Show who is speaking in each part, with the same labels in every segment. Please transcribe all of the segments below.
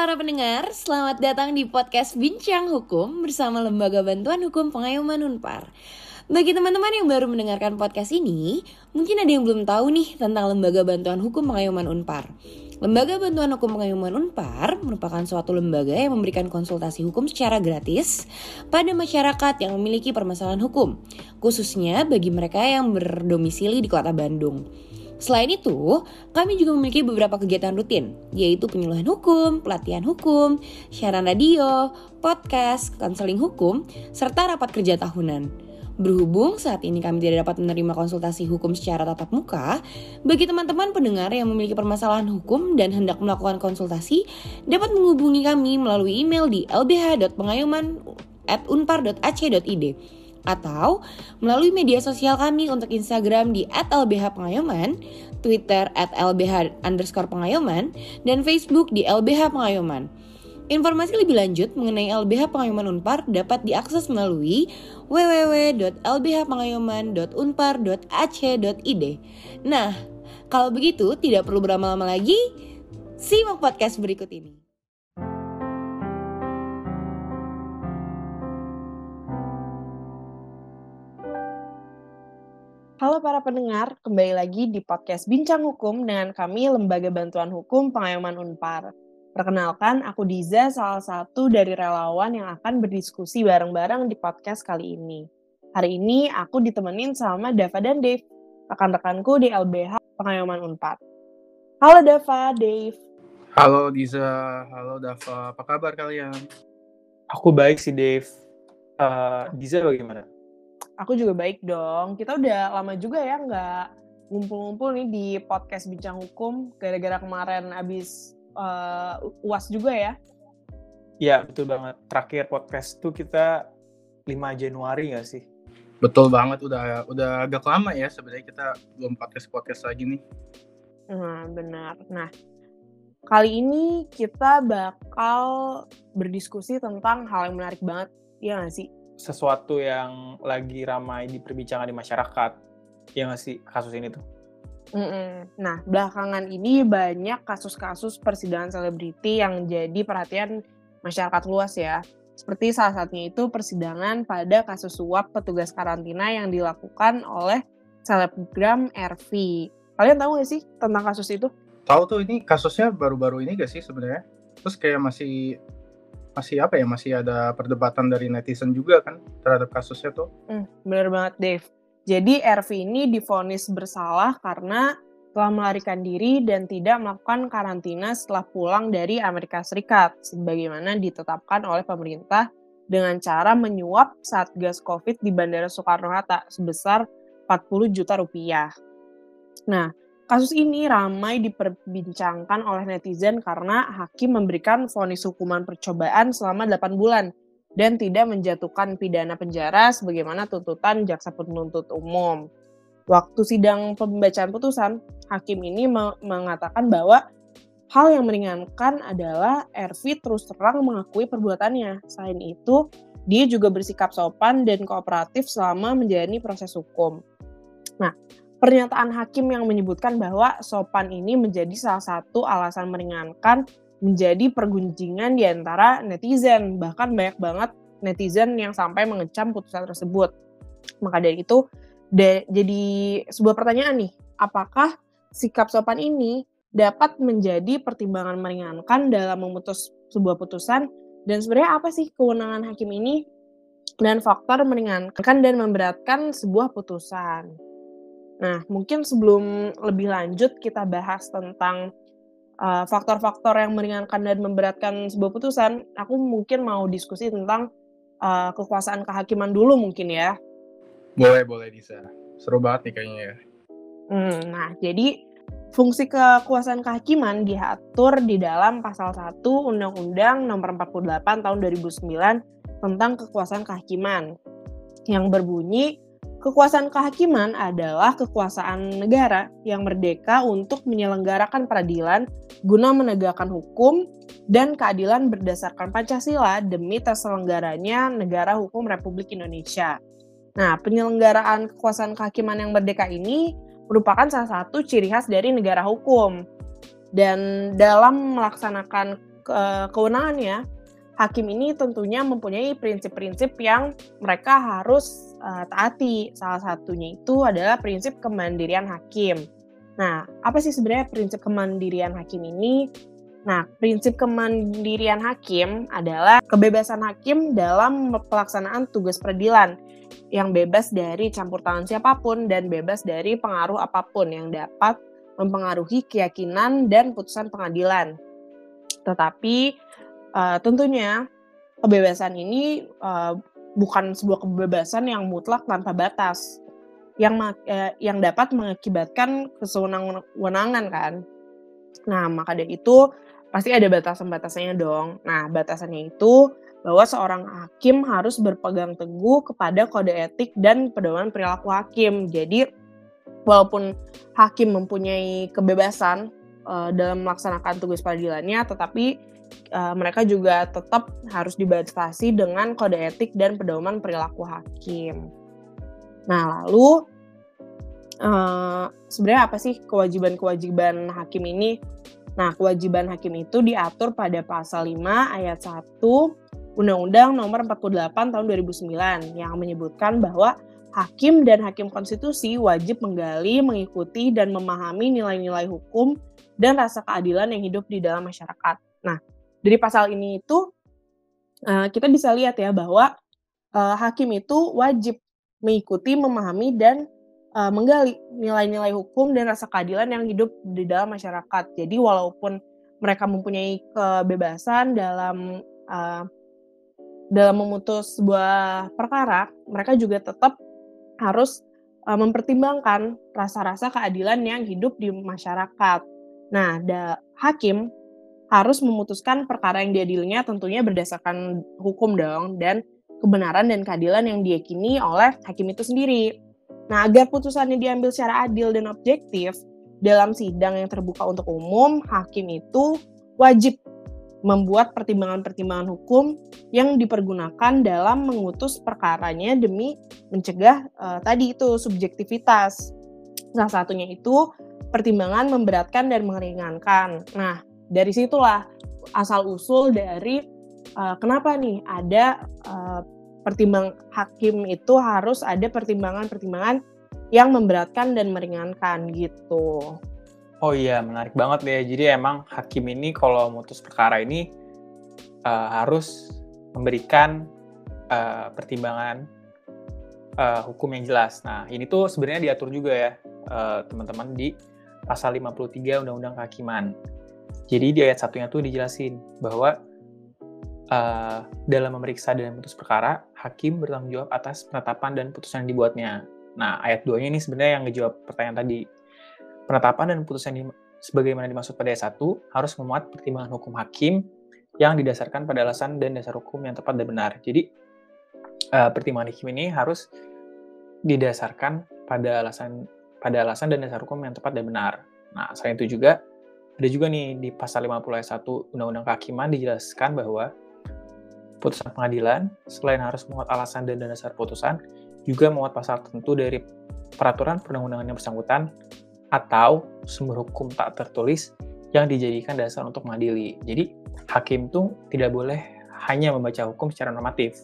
Speaker 1: Para pendengar, selamat datang di podcast Bincang Hukum bersama Lembaga Bantuan Hukum Pengayoman Unpar. Bagi teman-teman yang baru mendengarkan podcast ini, mungkin ada yang belum tahu nih tentang Lembaga Bantuan Hukum Pengayoman Unpar. Lembaga Bantuan Hukum Pengayoman Unpar merupakan suatu lembaga yang memberikan konsultasi hukum secara gratis pada masyarakat yang memiliki permasalahan hukum, khususnya bagi mereka yang berdomisili di Kota Bandung. Selain itu, kami juga memiliki beberapa kegiatan rutin, yaitu penyuluhan hukum, pelatihan hukum, siaran radio, podcast, konseling hukum, serta rapat kerja tahunan. Berhubung saat ini kami tidak dapat menerima konsultasi hukum secara tatap muka, bagi teman-teman pendengar yang memiliki permasalahan hukum dan hendak melakukan konsultasi, dapat menghubungi kami melalui email di lbh.pengayoman@unpar.ac.id atau melalui media sosial kami untuk Instagram di @lbhpengayoman, Twitter @lbh underscore pengayoman, dan Facebook di LBH Pengayoman. Informasi lebih lanjut mengenai LBH Pengayoman Unpar dapat diakses melalui www.lbhpengayoman.unpar.ac.id. Nah, kalau begitu tidak perlu berlama-lama lagi, simak podcast berikut ini.
Speaker 2: Halo para pendengar, kembali lagi di podcast Bincang Hukum dengan kami Lembaga Bantuan Hukum Pengayoman Unpar. Perkenalkan, aku Diza, salah satu dari relawan yang akan berdiskusi bareng-bareng di podcast kali ini. Hari ini aku ditemenin sama Dava dan Dave, rekan-rekanku di LBH Pengayoman Unpar. Halo Dava, Dave.
Speaker 3: Halo Diza, halo Dava, apa kabar kalian?
Speaker 4: Aku baik sih Dave. Uh, Diza bagaimana?
Speaker 2: Aku juga baik dong. Kita udah lama juga ya nggak ngumpul-ngumpul nih di podcast Bincang Hukum gara-gara kemarin abis uh, UAS juga ya.
Speaker 4: Iya, betul banget. Terakhir podcast tuh kita 5 Januari nggak sih?
Speaker 3: Betul banget, udah udah agak lama ya sebenarnya kita belum podcast-podcast lagi nih.
Speaker 2: Nah, benar. Nah, kali ini kita bakal berdiskusi tentang hal yang menarik banget, ya nggak sih?
Speaker 4: Sesuatu yang lagi ramai diperbincangkan di masyarakat ya nggak sih kasus ini tuh
Speaker 2: Mm-mm. Nah, belakangan ini banyak kasus-kasus persidangan selebriti yang jadi perhatian masyarakat luas ya. Seperti salah satunya itu persidangan pada kasus suap petugas karantina yang dilakukan oleh selebgram RV. Kalian tahu gak sih tentang kasus itu?
Speaker 3: Tahu tuh ini kasusnya baru-baru ini gak sih sebenarnya? Terus kayak masih masih apa ya masih ada perdebatan dari netizen juga kan terhadap kasusnya tuh.
Speaker 2: Hmm, bener banget Dave. Jadi RV ini difonis bersalah karena telah melarikan diri dan tidak melakukan karantina setelah pulang dari Amerika Serikat, sebagaimana ditetapkan oleh pemerintah dengan cara menyuap saat gas COVID di Bandara Soekarno-Hatta sebesar 40 juta rupiah. Nah, Kasus ini ramai diperbincangkan oleh netizen karena hakim memberikan vonis hukuman percobaan selama 8 bulan dan tidak menjatuhkan pidana penjara sebagaimana tuntutan jaksa penuntut umum. Waktu sidang pembacaan putusan, hakim ini mengatakan bahwa hal yang meringankan adalah Ervi terus terang mengakui perbuatannya. Selain itu, dia juga bersikap sopan dan kooperatif selama menjalani proses hukum. Nah, Pernyataan hakim yang menyebutkan bahwa sopan ini menjadi salah satu alasan meringankan menjadi pergunjingan di antara netizen. Bahkan banyak banget netizen yang sampai mengecam putusan tersebut. Maka dari itu, jadi sebuah pertanyaan nih, apakah sikap sopan ini dapat menjadi pertimbangan meringankan dalam memutus sebuah putusan dan sebenarnya apa sih kewenangan hakim ini dan faktor meringankan dan memberatkan sebuah putusan. Nah, mungkin sebelum lebih lanjut kita bahas tentang uh, faktor-faktor yang meringankan dan memberatkan sebuah putusan, aku mungkin mau diskusi tentang uh, kekuasaan kehakiman dulu mungkin ya.
Speaker 3: Boleh, boleh Disa. Seru banget nih kayaknya ya.
Speaker 2: Hmm, nah, jadi fungsi kekuasaan kehakiman diatur di dalam pasal 1 Undang-Undang Nomor 48 Tahun 2009 tentang kekuasaan kehakiman yang berbunyi Kekuasaan kehakiman adalah kekuasaan negara yang merdeka untuk menyelenggarakan peradilan guna menegakkan hukum dan keadilan berdasarkan Pancasila demi terselenggaranya negara hukum Republik Indonesia. Nah, penyelenggaraan kekuasaan kehakiman yang merdeka ini merupakan salah satu ciri khas dari negara hukum. Dan dalam melaksanakan ke kewenangannya, hakim ini tentunya mempunyai prinsip-prinsip yang mereka harus uh, taati. Salah satunya itu adalah prinsip kemandirian hakim. Nah, apa sih sebenarnya prinsip kemandirian hakim ini? Nah, prinsip kemandirian hakim adalah kebebasan hakim dalam pelaksanaan tugas peradilan yang bebas dari campur tangan siapa pun dan bebas dari pengaruh apa pun yang dapat mempengaruhi keyakinan dan putusan pengadilan. Tetapi uh, tentunya kebebasan ini uh, bukan sebuah kebebasan yang mutlak tanpa batas yang uh, yang dapat mengakibatkan kesewenang-wenangan kan. Nah, maka dari itu pasti ada batasan-batasannya dong. Nah, batasannya itu bahwa seorang hakim harus berpegang teguh kepada kode etik dan pedoman perilaku hakim. Jadi, walaupun hakim mempunyai kebebasan uh, dalam melaksanakan tugas peradilannya, tetapi uh, mereka juga tetap harus dibatasi dengan kode etik dan pedoman perilaku hakim. Nah, lalu uh, sebenarnya apa sih kewajiban-kewajiban hakim ini? Nah, kewajiban hakim itu diatur pada pasal 5 ayat 1 Undang-Undang Nomor 48 Tahun 2009 yang menyebutkan bahwa hakim dan hakim konstitusi wajib menggali, mengikuti dan memahami nilai-nilai hukum dan rasa keadilan yang hidup di dalam masyarakat. Nah, dari pasal ini itu uh, kita bisa lihat ya bahwa uh, hakim itu wajib mengikuti, memahami dan uh, menggali nilai-nilai hukum dan rasa keadilan yang hidup di dalam masyarakat. Jadi walaupun mereka mempunyai kebebasan dalam uh, dalam memutus sebuah perkara, mereka juga tetap harus uh, mempertimbangkan rasa-rasa keadilan yang hidup di masyarakat. Nah, da, hakim harus memutuskan perkara yang diadilinya tentunya berdasarkan hukum dong dan kebenaran dan keadilan yang diyakini oleh hakim itu sendiri. Nah, agar putusannya diambil secara adil dan objektif dalam sidang yang terbuka untuk umum, hakim itu wajib membuat pertimbangan-pertimbangan hukum yang dipergunakan dalam mengutus perkaranya demi mencegah uh, tadi itu subjektivitas. Salah satunya itu pertimbangan memberatkan dan meringankan. Nah, dari situlah asal usul dari uh, kenapa nih ada uh, pertimbang hakim itu harus ada pertimbangan-pertimbangan yang memberatkan dan meringankan gitu.
Speaker 4: Oh iya, menarik banget deh. Jadi emang hakim ini kalau memutus perkara ini uh, harus memberikan uh, pertimbangan uh, hukum yang jelas. Nah, ini tuh sebenarnya diatur juga ya, teman-teman, uh, di pasal 53 Undang-Undang Kehakiman. Jadi di ayat satunya tuh dijelasin bahwa uh, dalam memeriksa dan memutus perkara, hakim bertanggung jawab atas penetapan dan putusan yang dibuatnya. Nah, ayat 2-nya ini sebenarnya yang ngejawab pertanyaan tadi. Penetapan dan putusan di, sebagaimana dimaksud pada ayat 1 harus memuat pertimbangan hukum hakim yang didasarkan pada alasan dan dasar hukum yang tepat dan benar. Jadi, uh, pertimbangan hakim ini harus didasarkan pada alasan pada alasan dan dasar hukum yang tepat dan benar. Nah, selain itu juga ada juga nih di pasal 50 ayat 1 Undang-Undang Kehakiman dijelaskan bahwa putusan pengadilan selain harus memuat alasan dan dasar putusan, juga memuat pasal tertentu dari peraturan perundang-undangan yang bersangkutan atau sumber hukum tak tertulis yang dijadikan dasar untuk mengadili. Jadi, hakim tuh tidak boleh hanya membaca hukum secara normatif,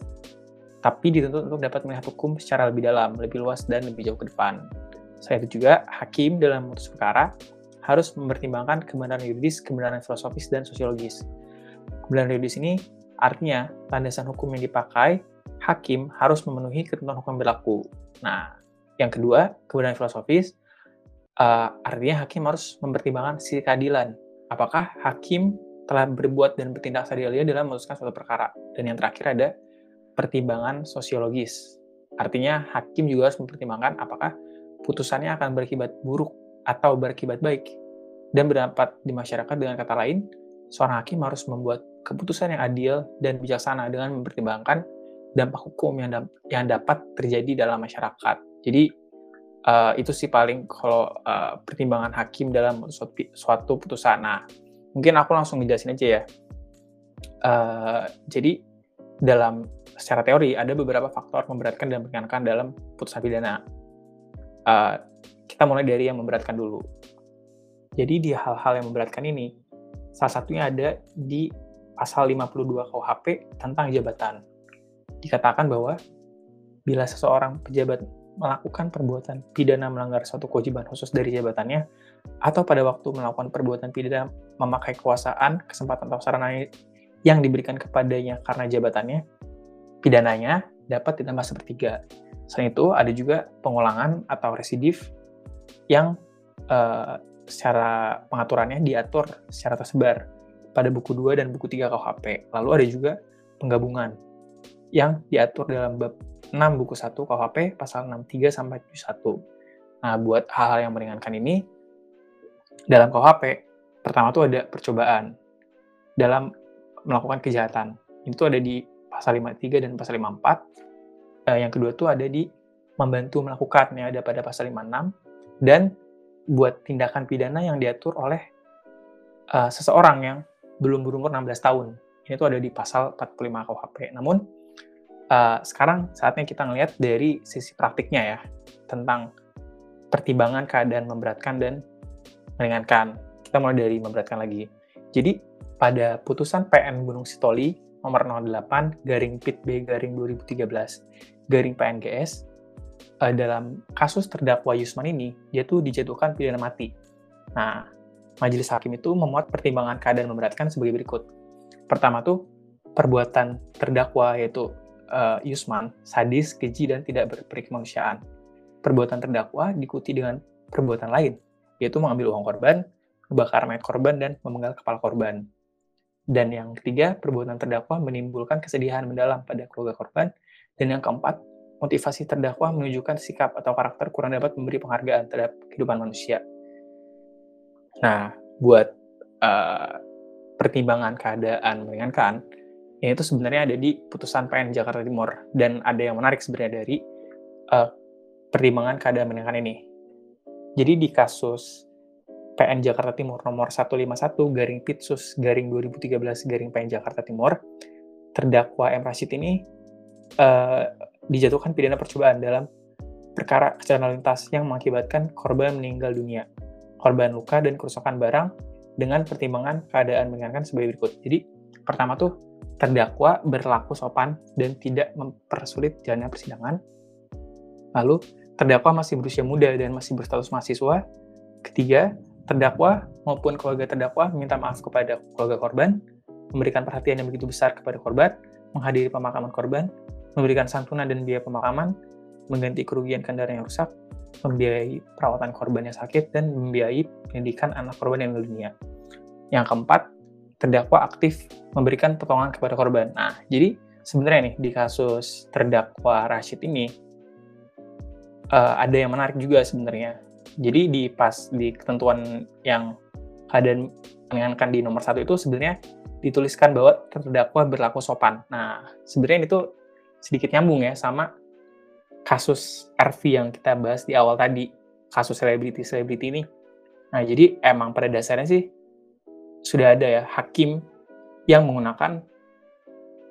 Speaker 4: tapi dituntut untuk dapat melihat hukum secara lebih dalam, lebih luas, dan lebih jauh ke depan. Selain itu juga, hakim dalam memutus perkara harus mempertimbangkan kebenaran yuridis, kebenaran filosofis, dan sosiologis. Kebenaran yuridis ini artinya landasan hukum yang dipakai, hakim harus memenuhi ketentuan hukum berlaku. Nah, yang kedua, kebenaran filosofis, uh, artinya hakim harus mempertimbangkan sisi keadilan. Apakah hakim telah berbuat dan bertindak seadil-adilnya dalam memutuskan suatu perkara. Dan yang terakhir ada pertimbangan sosiologis. Artinya hakim juga harus mempertimbangkan apakah putusannya akan berakibat buruk atau berakibat baik dan berdampak di masyarakat dengan kata lain, seorang hakim harus membuat keputusan yang adil dan bijaksana dengan mempertimbangkan dampak hukum yang da yang dapat terjadi dalam masyarakat. Jadi uh, itu sih paling kalau uh, pertimbangan hakim dalam suatu, putusan. Nah, mungkin aku langsung menjelaskan aja ya. Uh, jadi dalam secara teori ada beberapa faktor memberatkan dan meringankan dalam putusan pidana. Uh, kita mulai dari yang memberatkan dulu. Jadi di hal-hal yang memberatkan ini, salah satunya ada di pasal 52 KUHP tentang jabatan. Dikatakan bahwa bila seseorang pejabat melakukan perbuatan pidana melanggar suatu kewajiban khusus dari jabatannya, atau pada waktu melakukan perbuatan pidana memakai kekuasaan, kesempatan atau sarana yang diberikan kepadanya karena jabatannya, pidananya dapat ditambah sepertiga. Selain itu, ada juga pengulangan atau residif yang uh, secara pengaturannya diatur secara tersebar pada buku 2 dan buku 3 KUHP. Lalu ada juga penggabungan yang diatur dalam bab 6 buku 1 KUHP pasal 63 sampai 71. Nah, buat hal-hal yang meringankan ini dalam KUHP pertama tuh ada percobaan dalam melakukan kejahatan. Itu ada di pasal 53 dan pasal 54. Eh, yang kedua tuh ada di membantu melakukan ya ada pada pasal 56 dan buat tindakan pidana yang diatur oleh uh, seseorang yang belum berumur 16 tahun. Ini tuh ada di pasal 45 KUHP. Namun uh, sekarang saatnya kita ngelihat dari sisi praktiknya ya tentang pertimbangan keadaan memberatkan dan meringankan. Kita mulai dari memberatkan lagi. Jadi pada putusan PN Gunung Sitoli nomor 08 garing PIT B garing 2013 garing PNGS uh, dalam kasus terdakwa Yusman ini dia tuh dijatuhkan pidana mati. Nah, majelis hakim itu memuat pertimbangan keadaan memberatkan sebagai berikut. Pertama tuh perbuatan terdakwa yaitu uh, Yusman sadis, keji dan tidak berperi kemanusiaan. Perbuatan terdakwa diikuti dengan perbuatan lain, yaitu mengambil uang korban, membakar mayat korban dan memenggal kepala korban. Dan yang ketiga, perbuatan terdakwa menimbulkan kesedihan mendalam pada keluarga korban. Dan yang keempat, motivasi terdakwa menunjukkan sikap atau karakter kurang dapat memberi penghargaan terhadap kehidupan manusia. Nah, buat uh, pertimbangan keadaan meringankan, ini itu sebenarnya ada di putusan PN Jakarta Timur dan ada yang menarik sebenarnya dari uh, pertimbangan keadaan meringankan ini. Jadi di kasus PN Jakarta Timur nomor 151 garing Pitsus garing 2013 garing PN Jakarta Timur, terdakwa M. Rashid ini uh, dijatuhkan pidana percobaan dalam perkara kecelakaan lintas yang mengakibatkan korban meninggal dunia, korban luka dan kerusakan barang dengan pertimbangan keadaan meringankan sebagai berikut. Jadi pertama tuh terdakwa berlaku sopan dan tidak mempersulit jalannya persidangan. Lalu terdakwa masih berusia muda dan masih berstatus mahasiswa. Ketiga, terdakwa maupun keluarga terdakwa meminta maaf kepada keluarga korban, memberikan perhatian yang begitu besar kepada korban, menghadiri pemakaman korban, memberikan santunan dan biaya pemakaman, mengganti kerugian kendaraan yang rusak, membiayai perawatan korban yang sakit, dan membiayai pendidikan anak korban yang dunia. Yang keempat, terdakwa aktif memberikan potongan kepada korban. Nah, jadi sebenarnya nih di kasus terdakwa Rashid ini uh, ada yang menarik juga sebenarnya jadi di pas di ketentuan yang keadaan mengingatkan di nomor satu itu sebenarnya dituliskan bahwa terdakwa berlaku sopan. Nah, sebenarnya itu sedikit nyambung ya sama kasus RV yang kita bahas di awal tadi, kasus selebriti-selebriti ini. Nah, jadi emang pada dasarnya sih sudah ada ya hakim yang menggunakan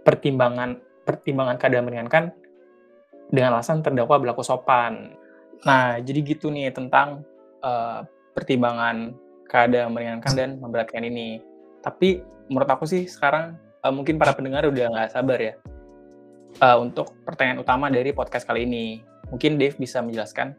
Speaker 4: pertimbangan pertimbangan keadaan meringankan dengan alasan terdakwa berlaku sopan. Nah, jadi gitu nih tentang uh, pertimbangan keadaan meringankan dan memberatkan ini. Tapi menurut aku sih sekarang uh, mungkin para pendengar udah nggak sabar ya uh, untuk pertanyaan utama dari podcast kali ini. Mungkin Dave bisa menjelaskan.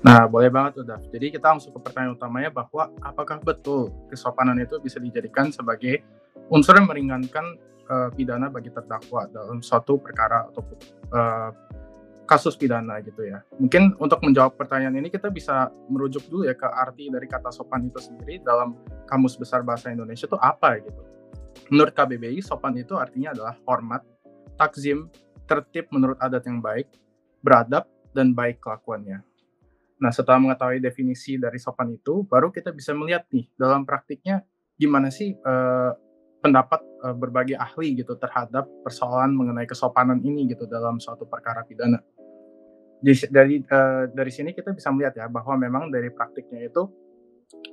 Speaker 3: Nah, boleh banget udah. Jadi kita langsung ke pertanyaan utamanya bahwa apakah betul kesopanan itu bisa dijadikan sebagai unsur yang meringankan uh, pidana bagi terdakwa dalam suatu perkara atau uh, kasus pidana gitu ya. Mungkin untuk menjawab pertanyaan ini kita bisa merujuk dulu ya ke arti dari kata sopan itu sendiri dalam Kamus Besar Bahasa Indonesia itu apa gitu. Menurut KBBI, sopan itu artinya adalah hormat, takzim, tertib menurut adat yang baik, beradab, dan baik kelakuannya. Nah, setelah mengetahui definisi dari sopan itu, baru kita bisa melihat nih dalam praktiknya gimana sih eh, pendapat eh, berbagai ahli gitu terhadap persoalan mengenai kesopanan ini gitu dalam suatu perkara pidana dari uh, dari sini kita bisa melihat ya bahwa memang dari praktiknya itu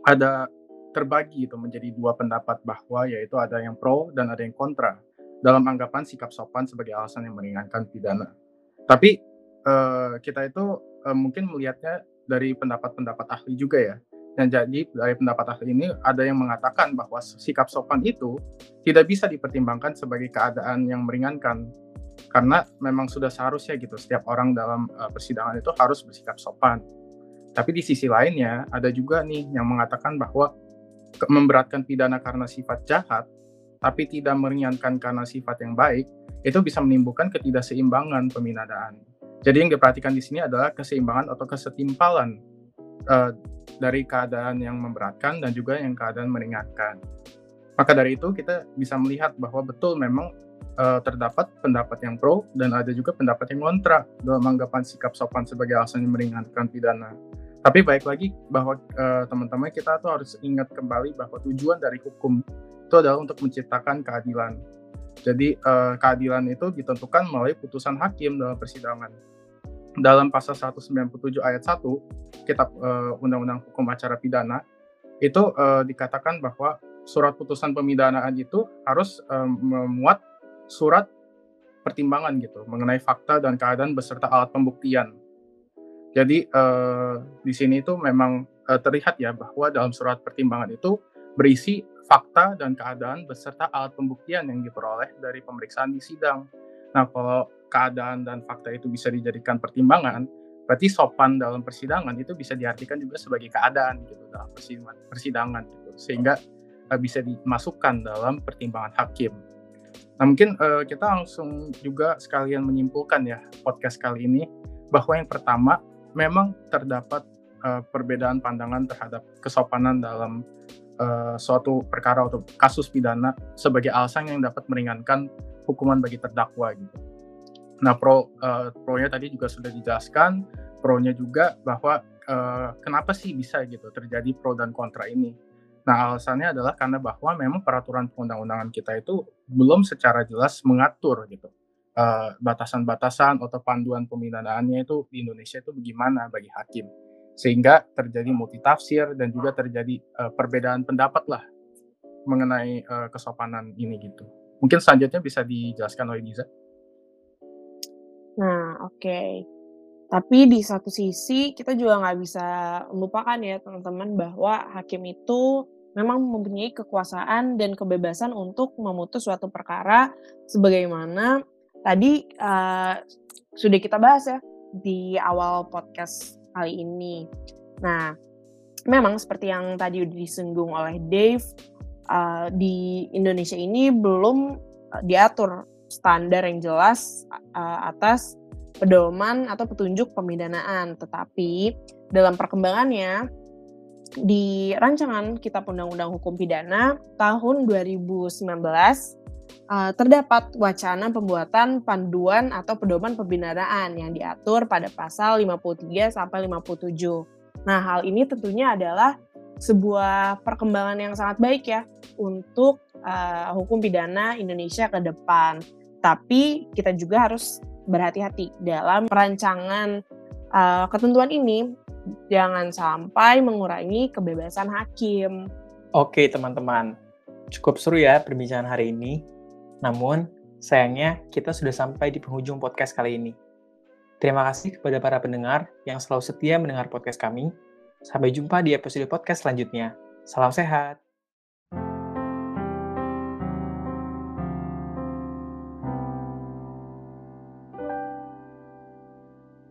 Speaker 3: ada terbagi itu menjadi dua pendapat bahwa yaitu ada yang pro dan ada yang kontra dalam anggapan sikap sopan sebagai alasan yang meringankan pidana. Tapi uh, kita itu uh, mungkin melihatnya dari pendapat-pendapat ahli juga ya. Dan jadi dari pendapat ahli ini ada yang mengatakan bahwa sikap sopan itu tidak bisa dipertimbangkan sebagai keadaan yang meringankan karena memang sudah seharusnya gitu setiap orang dalam uh, persidangan itu harus bersikap sopan. Tapi di sisi lainnya ada juga nih yang mengatakan bahwa memberatkan pidana karena sifat jahat tapi tidak meringankan karena sifat yang baik itu bisa menimbulkan ketidakseimbangan peminadaan. Jadi yang diperhatikan di sini adalah keseimbangan atau kesetimpalan uh, dari keadaan yang memberatkan dan juga yang keadaan meringankan. Maka dari itu kita bisa melihat bahwa betul memang uh, terdapat pendapat yang pro dan ada juga pendapat yang kontra dalam anggapan sikap sopan sebagai alasan yang meringankan pidana. Tapi baik lagi bahwa uh, teman-teman kita tuh harus ingat kembali bahwa tujuan dari hukum itu adalah untuk menciptakan keadilan. Jadi uh, keadilan itu ditentukan melalui putusan hakim dalam persidangan dalam pasal 197 ayat 1 kitab uh, Undang-Undang Hukum Acara Pidana itu uh, dikatakan bahwa surat putusan pemidanaan itu harus um, memuat surat pertimbangan gitu mengenai fakta dan keadaan beserta alat pembuktian. Jadi uh, di sini itu memang uh, terlihat ya bahwa dalam surat pertimbangan itu berisi fakta dan keadaan beserta alat pembuktian yang diperoleh dari pemeriksaan di sidang. Nah, kalau keadaan dan fakta itu bisa dijadikan pertimbangan, berarti sopan dalam persidangan itu bisa diartikan juga sebagai keadaan gitu dalam persidangan gitu sehingga uh, bisa dimasukkan dalam pertimbangan hakim. Nah mungkin uh, kita langsung juga sekalian menyimpulkan ya podcast kali ini bahwa yang pertama memang terdapat uh, perbedaan pandangan terhadap kesopanan dalam uh, suatu perkara atau kasus pidana sebagai alasan yang dapat meringankan hukuman bagi terdakwa gitu. Nah, pro uh, pro-nya tadi juga sudah dijelaskan, pro-nya juga bahwa uh, kenapa sih bisa gitu terjadi pro dan kontra ini. Nah, alasannya adalah karena bahwa memang peraturan perundang-undangan kita itu belum secara jelas mengatur gitu batasan-batasan uh, atau panduan pemidanaannya itu di Indonesia itu bagaimana bagi hakim sehingga terjadi multitafsir dan juga terjadi uh, perbedaan pendapat lah mengenai uh, kesopanan ini gitu. Mungkin selanjutnya bisa dijelaskan oleh Giza.
Speaker 2: Nah, oke. Tapi di satu sisi kita juga nggak bisa melupakan ya teman-teman bahwa hakim itu memang mempunyai kekuasaan dan kebebasan untuk memutus suatu perkara sebagaimana tadi uh, sudah kita bahas ya di awal podcast kali ini. Nah, memang seperti yang tadi disinggung oleh Dave, uh, di Indonesia ini belum uh, diatur standar yang jelas uh, atas pedoman atau petunjuk pemidanaan. Tetapi dalam perkembangannya di rancangan Kitab Undang-Undang Hukum Pidana tahun 2019 uh, terdapat wacana pembuatan panduan atau pedoman pemidanaan yang diatur pada pasal 53 sampai 57. Nah, hal ini tentunya adalah sebuah perkembangan yang sangat baik ya untuk uh, hukum pidana Indonesia ke depan. Tapi kita juga harus berhati-hati dalam perancangan uh, ketentuan ini jangan sampai mengurangi kebebasan hakim.
Speaker 4: Oke teman-teman, cukup seru ya perbincangan hari ini. Namun sayangnya kita sudah sampai di penghujung podcast kali ini. Terima kasih kepada para pendengar yang selalu setia mendengar podcast kami. Sampai jumpa di episode podcast selanjutnya. Salam sehat.